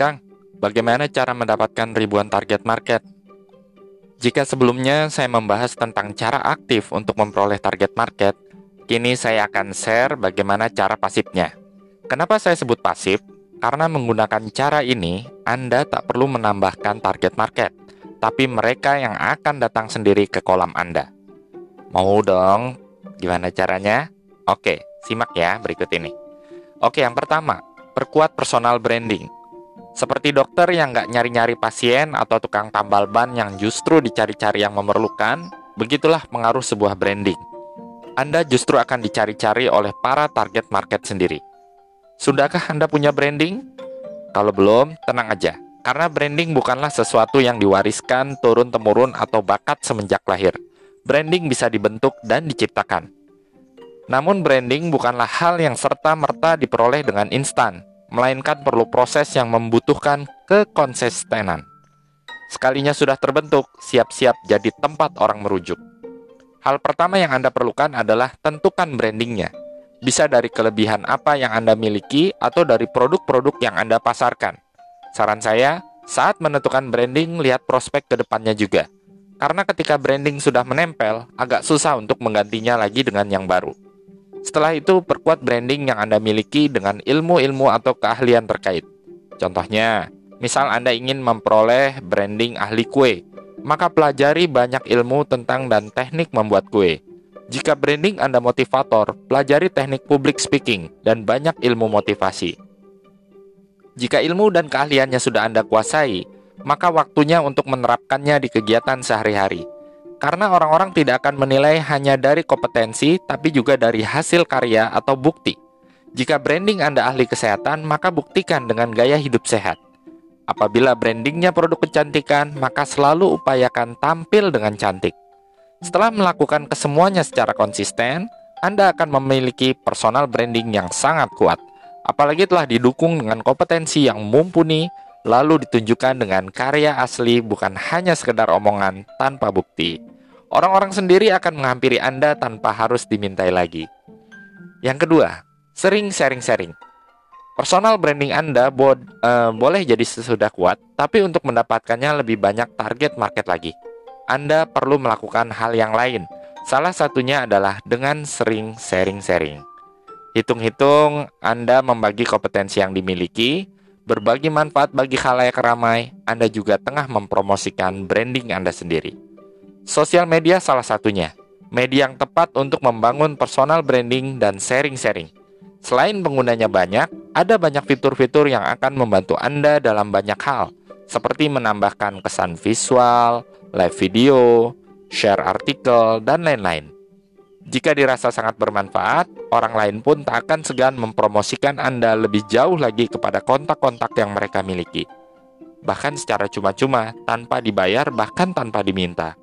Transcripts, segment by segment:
Kang, bagaimana cara mendapatkan ribuan target market? Jika sebelumnya saya membahas tentang cara aktif untuk memperoleh target market, kini saya akan share bagaimana cara pasifnya. Kenapa saya sebut pasif? Karena menggunakan cara ini, Anda tak perlu menambahkan target market, tapi mereka yang akan datang sendiri ke kolam Anda. Mau dong? Gimana caranya? Oke, simak ya berikut ini. Oke, yang pertama, perkuat personal branding. Seperti dokter yang nggak nyari-nyari pasien atau tukang tambal ban yang justru dicari-cari yang memerlukan, begitulah pengaruh sebuah branding. Anda justru akan dicari-cari oleh para target market sendiri. Sudahkah Anda punya branding? Kalau belum, tenang aja. Karena branding bukanlah sesuatu yang diwariskan turun-temurun atau bakat semenjak lahir. Branding bisa dibentuk dan diciptakan. Namun branding bukanlah hal yang serta-merta diperoleh dengan instan, melainkan perlu proses yang membutuhkan kekonsistenan. Sekalinya sudah terbentuk, siap-siap jadi tempat orang merujuk. Hal pertama yang Anda perlukan adalah tentukan brandingnya. Bisa dari kelebihan apa yang Anda miliki atau dari produk-produk yang Anda pasarkan. Saran saya, saat menentukan branding, lihat prospek ke depannya juga. Karena ketika branding sudah menempel, agak susah untuk menggantinya lagi dengan yang baru. Setelah itu, perkuat branding yang Anda miliki dengan ilmu-ilmu atau keahlian terkait. Contohnya, misal Anda ingin memperoleh branding ahli kue, maka pelajari banyak ilmu tentang dan teknik membuat kue. Jika branding Anda motivator, pelajari teknik public speaking dan banyak ilmu motivasi. Jika ilmu dan keahliannya sudah Anda kuasai, maka waktunya untuk menerapkannya di kegiatan sehari-hari. Karena orang-orang tidak akan menilai hanya dari kompetensi, tapi juga dari hasil karya atau bukti. Jika branding Anda ahli kesehatan, maka buktikan dengan gaya hidup sehat. Apabila brandingnya produk kecantikan, maka selalu upayakan tampil dengan cantik. Setelah melakukan kesemuanya secara konsisten, Anda akan memiliki personal branding yang sangat kuat. Apalagi telah didukung dengan kompetensi yang mumpuni, lalu ditunjukkan dengan karya asli bukan hanya sekedar omongan tanpa bukti. Orang-orang sendiri akan menghampiri Anda tanpa harus dimintai lagi. Yang kedua, sering sharing-sharing. Personal branding Anda bo uh, boleh jadi sesudah kuat, tapi untuk mendapatkannya lebih banyak target market lagi. Anda perlu melakukan hal yang lain. Salah satunya adalah dengan sering sharing-sharing. Hitung-hitung, Anda membagi kompetensi yang dimiliki, berbagi manfaat bagi khalayak ramai, Anda juga tengah mempromosikan branding Anda sendiri. Sosial media salah satunya, media yang tepat untuk membangun personal branding dan sharing-sharing. Selain penggunanya banyak, ada banyak fitur-fitur yang akan membantu Anda dalam banyak hal, seperti menambahkan kesan visual, live video, share artikel, dan lain-lain. Jika dirasa sangat bermanfaat, orang lain pun tak akan segan mempromosikan Anda lebih jauh lagi kepada kontak-kontak yang mereka miliki. Bahkan secara cuma-cuma, tanpa dibayar, bahkan tanpa diminta.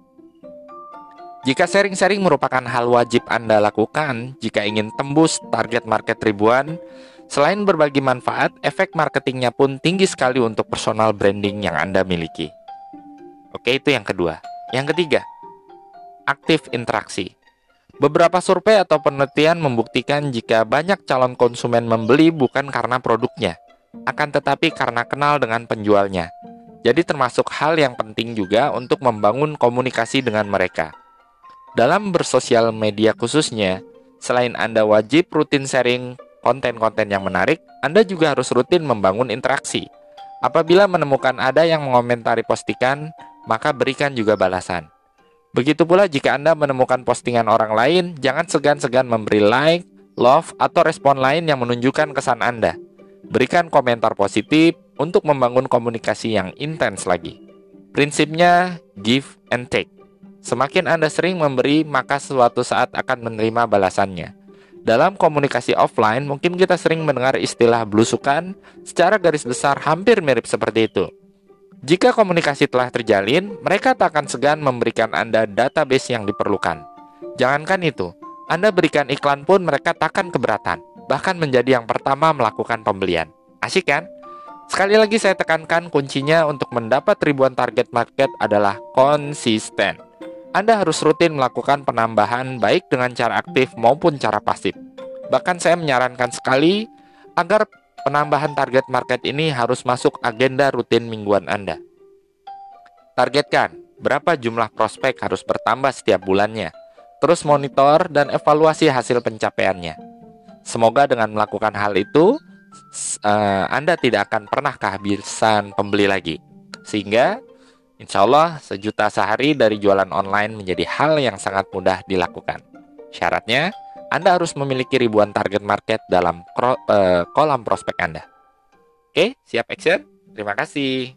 Jika sharing-sharing merupakan hal wajib Anda lakukan jika ingin tembus target market ribuan, selain berbagi manfaat, efek marketingnya pun tinggi sekali untuk personal branding yang Anda miliki. Oke, itu yang kedua. Yang ketiga, aktif interaksi. Beberapa survei atau penelitian membuktikan jika banyak calon konsumen membeli bukan karena produknya, akan tetapi karena kenal dengan penjualnya. Jadi termasuk hal yang penting juga untuk membangun komunikasi dengan mereka. Dalam bersosial media khususnya, selain Anda wajib rutin sharing konten-konten yang menarik, Anda juga harus rutin membangun interaksi. Apabila menemukan ada yang mengomentari postingan, maka berikan juga balasan. Begitu pula jika Anda menemukan postingan orang lain, jangan segan-segan memberi like, love, atau respon lain yang menunjukkan kesan Anda. Berikan komentar positif untuk membangun komunikasi yang intens lagi. Prinsipnya give and take. Semakin Anda sering memberi, maka suatu saat akan menerima balasannya. Dalam komunikasi offline, mungkin kita sering mendengar istilah blusukan, secara garis besar hampir mirip seperti itu. Jika komunikasi telah terjalin, mereka tak akan segan memberikan Anda database yang diperlukan. Jangankan itu, Anda berikan iklan pun mereka takkan keberatan, bahkan menjadi yang pertama melakukan pembelian. Asik kan? Sekali lagi saya tekankan kuncinya untuk mendapat ribuan target market adalah konsisten. Anda harus rutin melakukan penambahan baik dengan cara aktif maupun cara pasif. Bahkan saya menyarankan sekali agar penambahan target market ini harus masuk agenda rutin mingguan Anda. Targetkan berapa jumlah prospek harus bertambah setiap bulannya. Terus monitor dan evaluasi hasil pencapaiannya. Semoga dengan melakukan hal itu, uh, Anda tidak akan pernah kehabisan pembeli lagi. Sehingga, insya Allah, sejuta sehari dari jualan online menjadi hal yang sangat mudah dilakukan. Syaratnya, Anda harus memiliki ribuan target market dalam uh, kolam prospek Anda. Oke, siap action? Terima kasih.